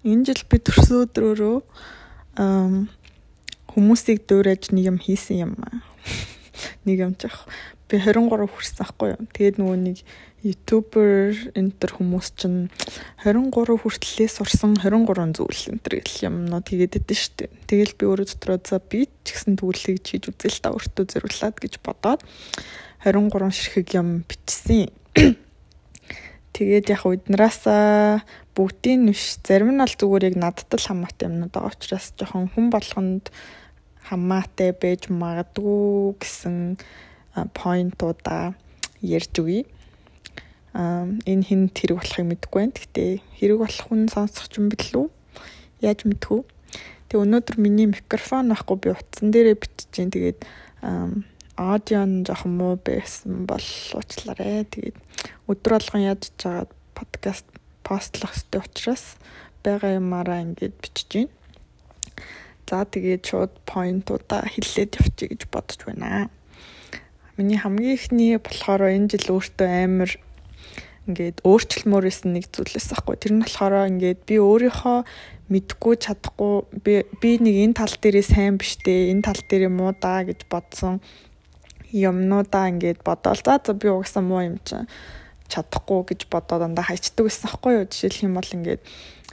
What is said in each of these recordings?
Энэ жил би төрсөн өдрөөрөө хүмүүсийг дуурайж нэг юм хийсэн юм аа. Нэг юм чих. Би 23 хүрсэн ахгүй юу. Тэгээд нөгөө нэг ютубер энтер хүмүүс чинь 23 хүртлээ сурсан 23 зүйл энтер гэл юмнууд хийгээд байдсан шүү дээ. Тэгэл би өөрөө дотроо за би ч гэсэн тгүүлийг хийж үзэл та өөртөө зориулаад гэж бодоод 23 ширхэг юм бичсэн. Тэгээд яг уднараасаа бүгдийн биш зарим нь бол зүгээр яг надад л хамаатай юмнууд байгаа учраас жоохон хүн болгонд хамаатай байж магадгүй гэсэн поинтуудаа ярьж өгье Аа энэ хин тэрэг болохыг мэдэхгүй байна. Гэхдээ хэрэг болох хүн сонсох юм бэлүү? Яаж мэдхүү? Тэгээ өнөөдөр миний микрофон байхгүй би утсан дээрээ бичиж जैन. Тэгээд аудио нь жоохон муу байсан бол уучлаарай. Тэгээд өдөр болгон яаж чагаад подкаст постлох хэрэгтэй учраас байгаа юмараа ингэж бичиж जैन. За тэгээд шууд поинтуудаа хэллээд явчих гэж бодож байна. Миний хамгийн ихний болохоор энэ жил өөртөө амар ингээд өөрчлөлмөр исэн нэг зүйлээс ахгүй. Тэр нь болохоор ингээд би өөрийнхөө мэдгүй чадахгүй би би нэг энэ тал дээрээ сайн биш дээ, энэ тал дээрээ муу даа гэж бодсон юмнуудаа ингээд бодоол. За за би угсаа муу юм чинь чадахгүй гэж бодоод дандаа хайчдаг байсан хгүй юу. Жишээлх юм бол ингээд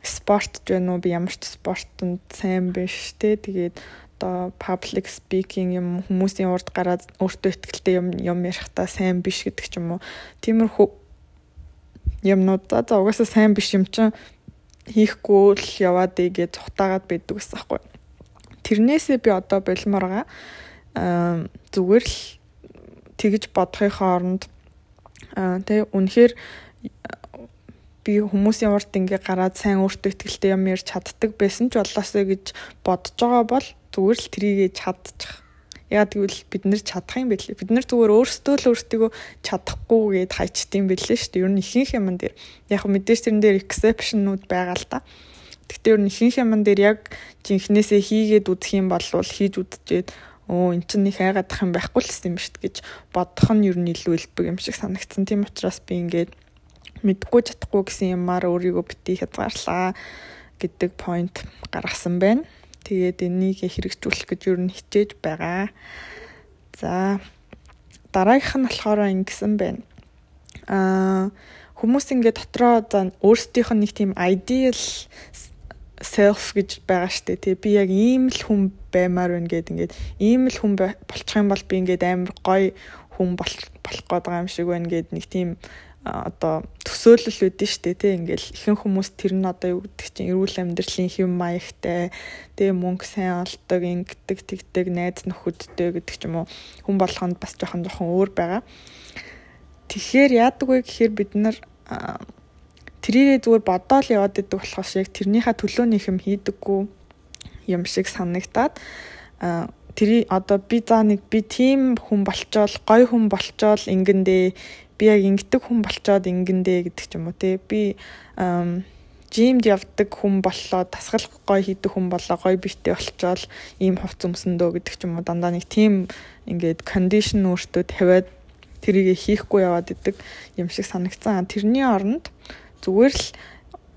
спорт ч вэ нү би ямар ч спортод сайн биш те. Тэгээд одоо public speaking юм хүмүүсийн урд гараад өөртөө ихтэй юм юм ярихдаа сайн биш гэдэг ч юм уу. Тиймэрхүү юмнууд за угаасаа сайн биш юм чинь хийхгүй л яваад игээ цухтаагаад байдаг гэсэн байхгүй. Тэрнээсээ би одоо болмоор байгаа. зүгээр л тэгж бодохын хооронд тэг үнэхээр би хүмүүсийн урд ингээ гараад сайн өөртөө ихтэй юм ярьж чаддаг байсан ч болоосоо гэж бодож байгаа бол зүгээр л трийгээ чадчих Яг тэгвэл бид нэр чадах юм бэлээ. Бид нар зүгээр өөрсдөө л өөртөө чадахгүй гэд хайчт юм бэлээ шүү дээ. Ер нь ихэнх юмн дээр яг мэдээж тэрэн дээр exception-нууд байгаа л та. Гэхдээ ер нь ихэнх юмн дээр яг жинхнээсээ хийгээд үзэх юм бол хийж үдчихэд өө эн чинь их айгаадах юм байхгүй л юм шүү гэж бодох нь ер нь илүү илбэг юм шиг санагдсан. Тийм учраас би ингээд мэдгүй чадахгүй гэсэн юмар өөрийгөө бити хязгаарлаа гэдэг point гаргасан байна. Тэгээд энийг хэрэгжүүлэх гэж юу н хичээж байгаа. За дараагийнх нь болохоор ингэсэн байна. Аа хүмүүс ингээд дотроо за өөрсдийнх нь нэг тийм ideal self гэж байгаа штэ тий. Би яг ийм л хүн баймаар байна гэд ингээд ийм л хүн болчих юм бол би ингээд амар гоё хүн болох гээд байгаа юм шиг байна гэд нэг тийм одоо төсөөлөл үүдэн штэ тий. Ингээл ихэнх хүмүүс тэр нь одоо юу гэдэг чинь эрүүл амьдралын хэм маягтай тий мөнгө сайн олдог ингэдэг тэгдэг найз нөхөдтэй гэдэг ч юм уу. Хүн болгонд бас жоохон жоохон өөр байгаа. Тэгэхээр яадаг вэ гэхээр бид нар тэрийгээ зүгээр бодоол яваад идэг болохоос яг тэрнийхээ төлөөний хэм хийдэггүй юм шиг санагдаад тэрий одоо би за нэг би тийм хүн болчоол гой хүн болчоол ингэндээ би яг ингэдэг хүн болчоод ингэндээ гэдэг ч юм уу те би жимд явдаг хүн боллоо тасгал гой хийдэг хүн боллоо гой битээ болчоод ийм хувц өмсөндөө гэдэг ч юм уу дандаа нэг тийм ингээд кондишн өөртөө тавиад тэрийг хийхгүй яваад идэг юм шиг санагцсан. Тэрний оронд зүгээр л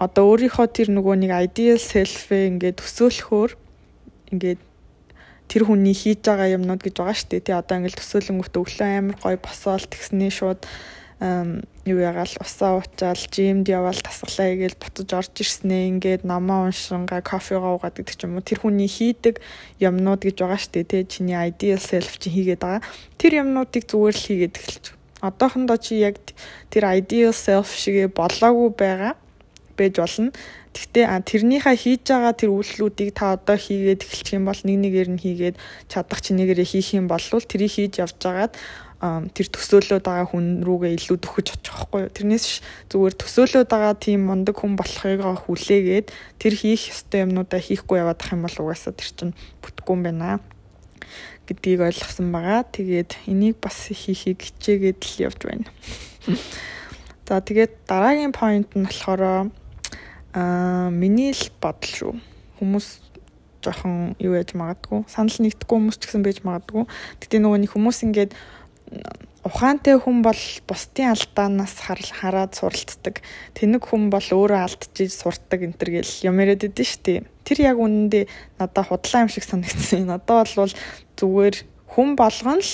одоо өөрийнхөө тэр нөгөө нэг ideal self-ээ ингээд төсөөлөхөөр ингээд тэр хүний хийж байгаа юмнууд гэж байгаа шүү дээ. Тэ одоо ингээл төсөөлөнгөт өглөө амар гой босоол тэгснээ шууд юу ягаал усаа уучаал жимд яваал тасглаа гээл буцаж орж ирснээ ингээд намаа уншингаа кофегаа уугаад гэдэг ч юм уу тэр хүний хийдэг юмнууд гэж байгаа шүү дээ. Тэ чиний ideal self чи хийгээд байгаа. Тэр юмнуудыг зүгээр л хийгээд эхэлж одоохондоо чи яг тэр ideal self шигэ болоогүй байгаа байж болно. Гэхдээ тэрнийхээ хийж байгаа тэр үйлслүүдийг та одоо хийгээд эхэлчих юм бол нэг нэгээр нь хийгээд чадах чинээгээр хийх юм бол тэрийг хийж явж байгаад тэр төсөөлөд байгаа хүн рүүгээ илүү дөхөж очих байхгүй юу. Тэрнээс зүгээр төсөөлөд байгаа тийм мундаг хүн болохыг хүлээгээд тэр хийх ёстой юмнуудаа хийхгүй яваадах юм бол угаасаа тэр чинь бүтггүй юм байна аа гэдгийг ойлгосон байгаа. Тэгээд энийг бас хийхийг хичээгээд л явж байна. За тэгээд дараагийн point нь болохоор Аа миний л бодол шүү. Хүмүүс жоохон юу яж магадгүй. Санал нэгдэхгүй хүмүүс ч гэсэн байж магадгүй. Гэтэ нөгөө нэг хүмүүс ингээд ухаантай хүн бол бусдын алдаанаас хараад суралцдаг. Тэнэг хүн бол өөрөө алдчихж суртдаг энэ төр гэл юм яриад идэв шүү дээ. Тэр яг үнэндээ надад худлаа юм шиг санагдсан. Надад бол зүгээр хүн болгон л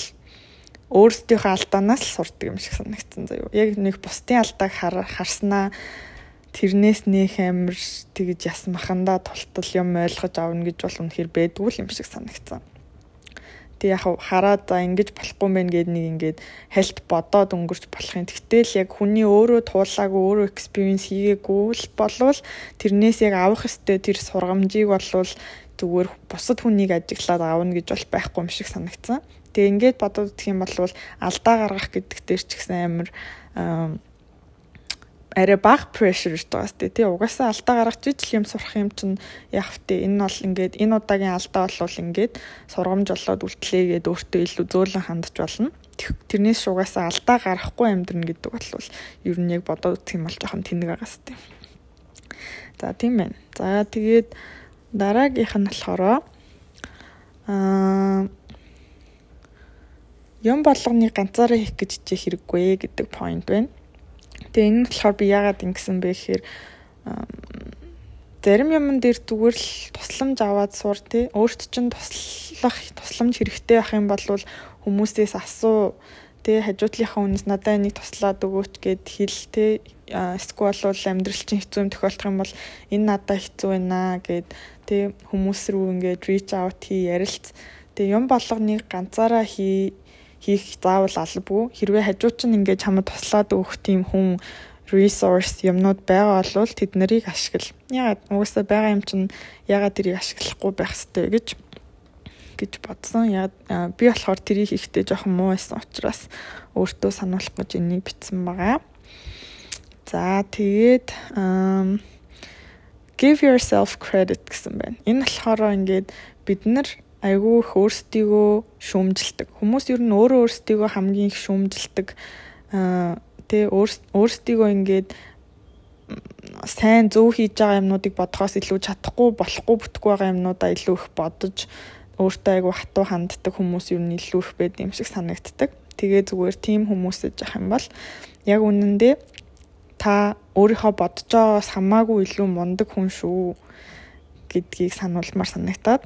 өөрсдийнхөө алдаанаас л сурдаг юм шиг санагдсан заяа. Яг нэг бусдын алдааг харснаа тэрнээс нөх амир тэгж ясмахандаа тултал юм ойлгож авна гэж бол үнэхээр байдгүй юм шиг санагдсан. Тэг яг хараад за ингэж болохгүй мэн гэд нэг ингээд хальт бодоод өнгөрч болох юм. Тэгтэл яг хүний өөрөө туулаагүй өөрөө experience хийгээгүй л болвол тэрнээс яг авах ёстой тэр сургамжийг болвол зүгээр бусад хүнийг ажиглаад аавна гэж бол байхгүй юм шиг санагдсан. Тэгээ ингээд бодоод идэх юм бол алдаа гаргах гэдэг дээр ч гэсэн амар арай бага гэж байгаа сте тий угаасаа алдаа гаргаж ижил юм сурах юм чинь яг втэ энэ бол ингээд энэ удаагийн алдаа болвол ингээд сургамж болоод үлдлээгээд өөртөө илүү зөөлөн хандж болно. Тэрнээс угаасаа алдаа гарахгүй амьдрна гэдэг бол ер нь яг бодоод үзэх юм бол жоохон тэнэг байгаа сте за тийм байна. За тэгээд дараагийнх нь болохоор аа юм болгоны ганцаараа хийх гэж хичээх хэрэггүй гэдэг point байна Тэгээ энэ нь болохоор би яагаад ингэсэн бэ гэхээр зарим юмн дээр зүгээр л тусламж аваад сур тий өөрт чинь туслах тусламж хэрэгтэй байх юм бол хүмүүсээс асуу тий хажуудлынхаа хүнээс надад энийг туслаад өгөөч гэд хэл тий эсвэл бол амьдрал чинь хэцүү юм тохиолдох юм бол энэ надад хэцүү байна гэд тий хүмүүс рүү ингээд reach out хий ярилц. Тий юм болгоныг ганцаараа хий хийх заавал албагүй. Хэрвээ хажууд чинь ингээд чамд туслаад өгөх тийм хүн resource юмнууд байгаа бол тэд нарыг ашигла. Ягаад угаасаа байгаа юм чинь ягаад тэрийг ашиглахгүй байх ёстой гэж гэж бодсон. Ягаад би болохоор тэрийг хийхдээ жоохон муу байсан учраас өөртөө сануулах гэж энийг бичсэн байгаа. За тэгээд give yourself credit гэсэн байна. Энэ болохоор ингээд бид нар айгүй их өөрсдийгөө шүүмжилдэг. Хүмүүс ер нь өөрөө өөрсдийгөө хамгийн их шүүмжилдэг. Аа тэ өөрсдийгөө ингээд сайн зөв хийж байгаа юмнуудыг бодохоос илүү чадахгүй болохгүй бүтэхгүй байгаа юмнуудаа илүү их бодож өөртөө айгүй хатуу ханддаг хүмүүс ер нь илүү их байд юм шиг санагддаг. Тэгээ зүгээр тийм хүмүүсэж явах юм бол яг үнэндээ та өөрийнхөө бодож байгаагаас хамаагүй илүү мундаг хүн шүү гэдгийг сануулмаар санагтаад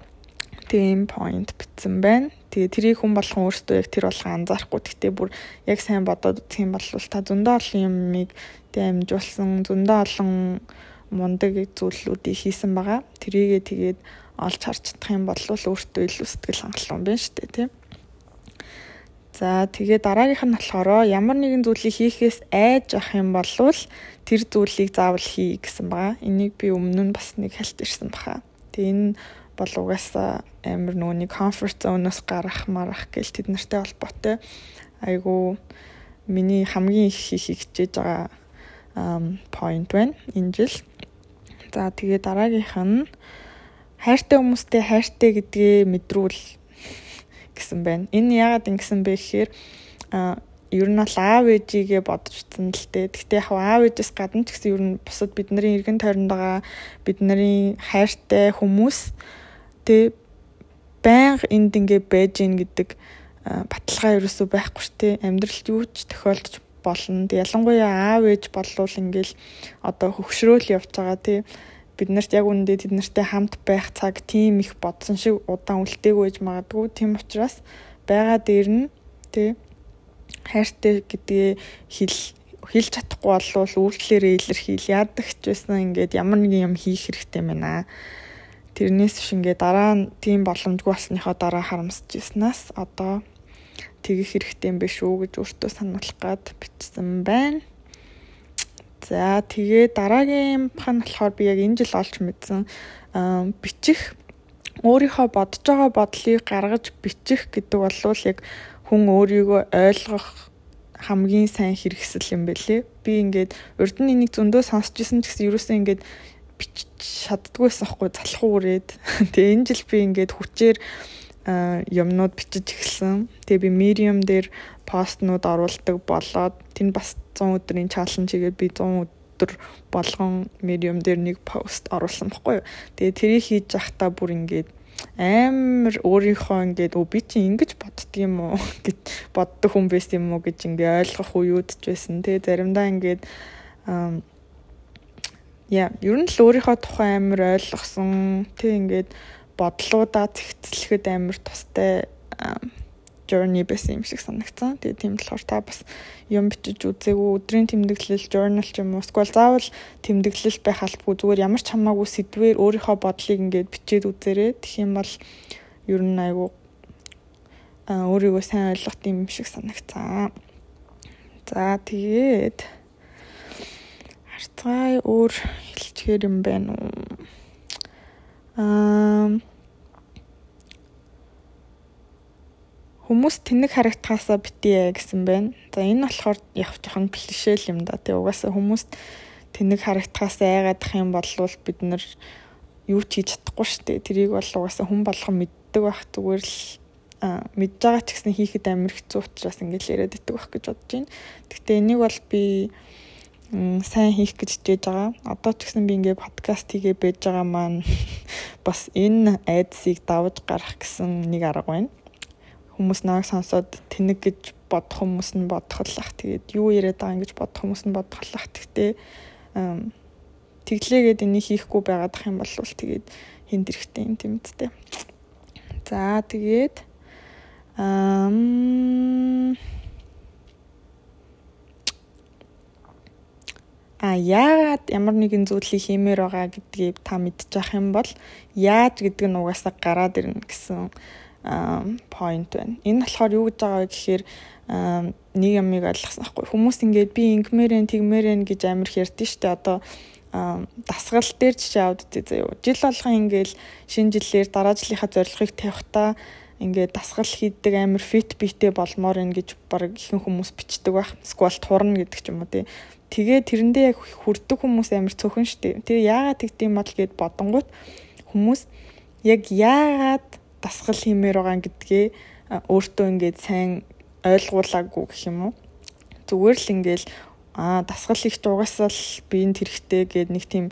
тийм point битсэн байна. Тэгээ тэрийг хүн болгон өөртөө яг тэр болгон анзаарахгүй. Гэхдээ бүр яг сайн бодоод үзэх юм бол та зөндөө олон юмыг тэг амжуулсан, зөндөө олон мундаг зүйлүүдийг хийсэн байгаа. Тэрийгээ тэгээд олж харж чадах юм бол өөртөө илүү сэтгэл хангалуун байна шүү дээ, тийм. За тэгээ дараагийнх нь болохоор ямар нэгэн зүйлийг хийхээс айж авах юм бол тэр зүйлийг заавал хий гэсэн байгаа. Энийг би өмнө нь бас нэг хальт ирсэн баха. Тэгээ энэ бол угаасаа амар нөгөөний comfort zone-оос гарах марах гэл тэд нартай холбоотой айгу миний хамгийн их хичээж байгаа point байна энэ жил. За тэгээ дараагийнх нь хайртай хүмүүстэй хайртай гэдгээ мэдрүүл гэсэн байна. Энэ яагаад ингэсэн бэ гэхээр ер нь бол аав ээжигээ бодчихсон л дээ. Гэхдээ яг аав ээжээс гадна ч гэсэн ер нь бусад бидний эргэн тойронд байгаа бидний хайртай хүмүүс тэ байнга энд ингээ байж гин гэдэг баталгаа ерөөсөө байхгүй шүү дээ. Амьдралд юу ч тохиолдож болно. Ялангуяа аав ээж болвол ингээл одоо хөгшрөөл явж байгаа тий бид нарт яг үүндээ тэд нартай хамт байх цаг тийм их бодсон шиг удаан үлдээгүй байж магадгүй. Тийм учраас байгаа дээр нь тий хайртай гэдгээ хэл хэлж чадахгүй болвол үйлдэлээрээ илэрхийл яадаг ч байсан ингээд ямар нэгэн юм хийх хэрэгтэй байна. Тэрнээс биш ингээд дараа нь тийм боломжгүй болсныхоо дараа харамсаж ирснаас одоо тэгэх хэрэгтэй юм биш үү гэж өөртөө сануулах гад бичсэн байна. За тэгээ дараагийн хан болохоор би яг энэ жил олж мэдсэн бичих өөрийнхөө бодож байгаа бодлыг гаргаж бичих гэдэг бол яг хүн өөрийгөө ойлгох хамгийн сайн хэрэгсэл юм бэлээ. Би ингээд урд нь энийг зөндөө сонсч ирсэн ч гэсэн ерөөсөө ингээд бичиж чаддгүйсэн хгүй залхуу үрээд. Тэгээ энэ жил би ингээд хүчээр юмнууд бичиж эхэлсэн. Тэгээ би Medium дээр постнууд оруулдаг болоод тэнд бас 100 өдрийн чаленж хийгээд би 100 өдөр болгон Medium дээр нэг пост оруулсан баггүй юу. Тэгээ тэрийг хийж явахдаа бүр ингээд амар өөрийнхөө ингээд өө би чи ингэж боддөг юм уу гэж боддог хүн байсан юм уу гэж ингээ ойлгох үеуд ч байсан. Тэгээ заримдаа ингээд яа ер нь л өөрийнхөө тухай амар ойлгосон тэг ингээд бодлуудаа зэгцлэхэд амар тустай journey байсан юм шиг санагцсан. Тэгээ тийм болохоор та бас юм бичиж үзээгүй өдрийн тэмдэглэл journal ч юм уу эсвэл заавал тэмдэглэл байх албагүй зүгээр ямар ч хамаагүй сэдвээр өөрийнхөө бодлыг ингээд бичээд үзээрэй. Тэгэх юм бол ер нь айгүй өөрийгөө сайн ойлгох юм шиг санагцсан. За тэгээд харцгай өөр хэлчихээр юм байна уу? Аа хүмүүс тэнэг харагдахаасаа битээ гэсэн байна. За энэ болохоор яг жоохон клишэ юм да. Тэг угаасаа хүмүүс тэнэг харагдахаасаа айгаадах юм бол бид нар юу ч хийж чадахгүй шүү дээ. Тэрийг бол угаасаа хүн болгон мэддэг байх зүгээр л мэдж байгаа ч гэсэн хийхэд амар хэцүү учраас ингэж яриад идэх байх гэж бодож байна. Гэхдээ энийг бол би сайн хийх гэж хичээж байгаа. Одоо ч гэсэн би ингээ подкаст хийгээ байж байгаа маань бас энэ айдсыг давж гарах гэсэн нэг арга байна хүмүүс нааг сонсоод тэнэг гэж бодох хүмүүс нь бодхоллах. Тэгээд юу яриад байгаа ингэж бодох хүмүүс нь бодхоллах. Тэгтээ тэглээгээд энийг хийхгүй байгаадах юм бол тэгээд хинт эрэхтэй юм тийм үстэй. За тэгээд ам А яагаад ямар нэгэн зүйлийг хиймээр байгаа гэдгийг та мэдчих юм бол яаж гэдэг нь угаасаа гараад ирнэ гэсэн point байна. Энэ болохоор юу гэж байгаа вэ гэхээр нэг юмыг ойлгосон байхгүй. Хүмүүс ингээд би ингэмээрэн тэгмээрэн гэж амар ярьдэн штэ одоо дасгал дээр жишээ авд үзье заяа. Жил болгон ингээл шинэ жилээр дараа жилийнхаа зорилгыг тавихтаа ингээд дасгал хийдэг амар фит битэй болмоор ин гэж баг ихэнх хүмүүс бичдэг байх. Сквал турна гэдэг ч юм уу тий. Тэгээ тэрэндээ яг хүрдэг хүмүүс амар цөөхөн штэ. Тэр яагаад тэгдэм бодол гэд бодонгууд хүмүүс яг яагаад дасгал хиймээр байгаа гэдгээ өөртөө ингээд сайн ойлгуулаагүй гэх юм уу. Зүгээр л ингээл аа дасгал их дугасаа л биенд хэрэгтэй гэд нэг тийм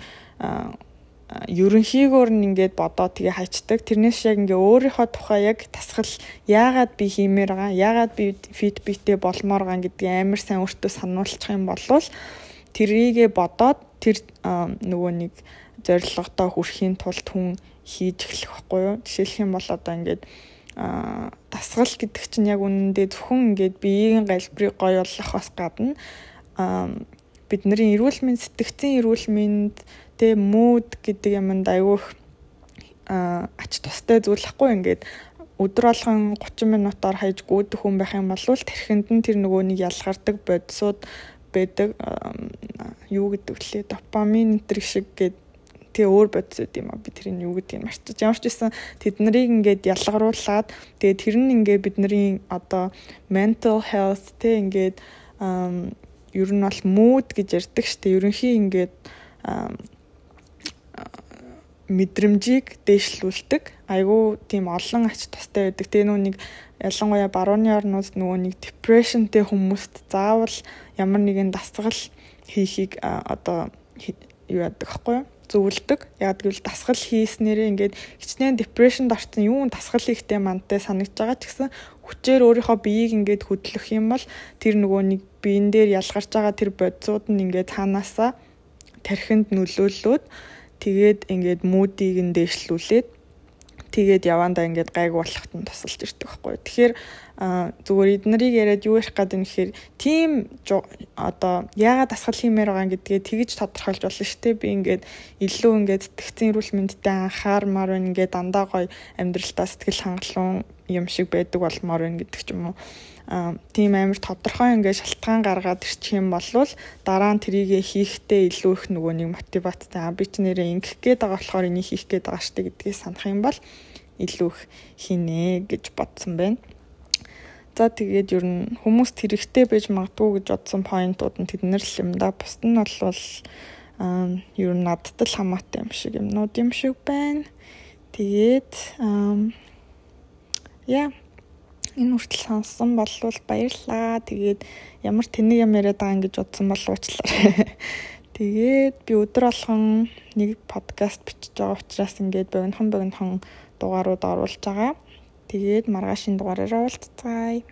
ерөнхийгөөр нь ингээд бодоо тэгээ хайчдаг. Тэрнээс яг ингээ өөрийнхөө тухай яг тасгал яагаад би хиймээр байгаа, яагаад би фидбэктэй болмоор байгаа гэдгийг амар сайн өөртөө сануулчих юм бол тэрийгэ бодоод тэр нөгөө нэг зорилгодоо хүрэхийн тулд хүн хийж эхлэх байхгүй юу. Жишээлх юм бол одоо ингээд а дасгал гэдэг чинь яг үнэндээ зөвхөн ингээд биеийн галбирыг гоё болгохоос гадна бидний эрүүл мэнд сэтгцийн эрүүл мэнд тэ мууд гэдэг юмд айгүйх ач тустай зүйлхгүй ингээд өдөр болгон 30 минутаар хайж гүйдэх хүн байх юм бол тархинд нь тэр нөгөө нэг ялгардаг бодисууд байдаг юу гэдэг вүлээ допамин энэ шиг гэдэг тэгээ өөр бодис үт юм а би тэрийг юу гэдгийг марчиж ямар ч байсан тэд нарыг ингээд ялгаруулад тэгээ тэр нь ингээд бидний одоо mental health тэ ингээд ер нь бол mood гэж ярьдаг штэ. Ерөнхий ингээд мэдрэмжийг дээшлүүлдэг. Айгүй тийм олон ач тустай байдаг. Тэгээ нүү нэг ялангуяа барууны орнууд нөгөө нэг depressionтэй хүмүүст заавал ямар нэгэн дасгал хийхийг одоо юу яадаг хгүй юу? Зөвлөдөг. Яг гэвэл дасгал хийснээрээ ингээд хичнээн депрешнд орсон юу дасгал хийхтэй мантай санагдж байгаа ч гэсэн хүчээр өөрийнхөө биеийг ингээд хөдлөх юм бол тэр нөгөө нэг биен дээр ялгарч байгаа тэр бодисууд нь ингээд цаанаасаа тархинд нөлөөллөөд тэгээд ингээд муудыг нь дээшлүүлээд тэгээд явандаа ингээд гайг болохт нь тусалж ирдэг байхгүй. Тэгэхээр зүгээр эднэрийг яриад юу ярих гэдэг нь гэхээр тийм одоо яагаад дасгал хиймээр байгаа гэдгээ тэгж тодорхойлж болно шүү дээ. Би ингээд илүү ингээд сэтгцэн эрүүл мэндэд анхаармаар байна ингээд дандаа гоё амьдралтаа сэтгэл хангалуун юм шиг байдаг болмоор байна гэдэг ч юм уу тийм амар тодорхой ингээд шалтгаан гаргаад ирчих юм бол дараа нь трийгээ хийхдээ илүү их нөгөө нэг мотивацтай би ч нэрээ ингэх гээд байгаа болохоор энийг хийх гээд байгаа штэ гэдгийг санах юм бол илүү их хийнэ гэж бодсон байна. За тэгээд ер нь хүмүүс тэрэгтэй байж магадгүй гэж бодсон поинтууд нь тэднэр л юм да. Бусд нь бол ер нь надад л хамаатай юм шиг юмнууд юм шиг байна. Тэгээд яа энэ хүртэл сонссон болвол баярлаа. Тэгээд ямар тэнэг юм яриад байгаа гэж бодсон бол уучлаарай. Тэгээд би өдөр болгон нэг подкаст бичиж байгаа учраас ингээд богинохон богинохон дугаарууд оруулж байгаа. Тэгээд маргаашийн дугаараараа уулзцгаая.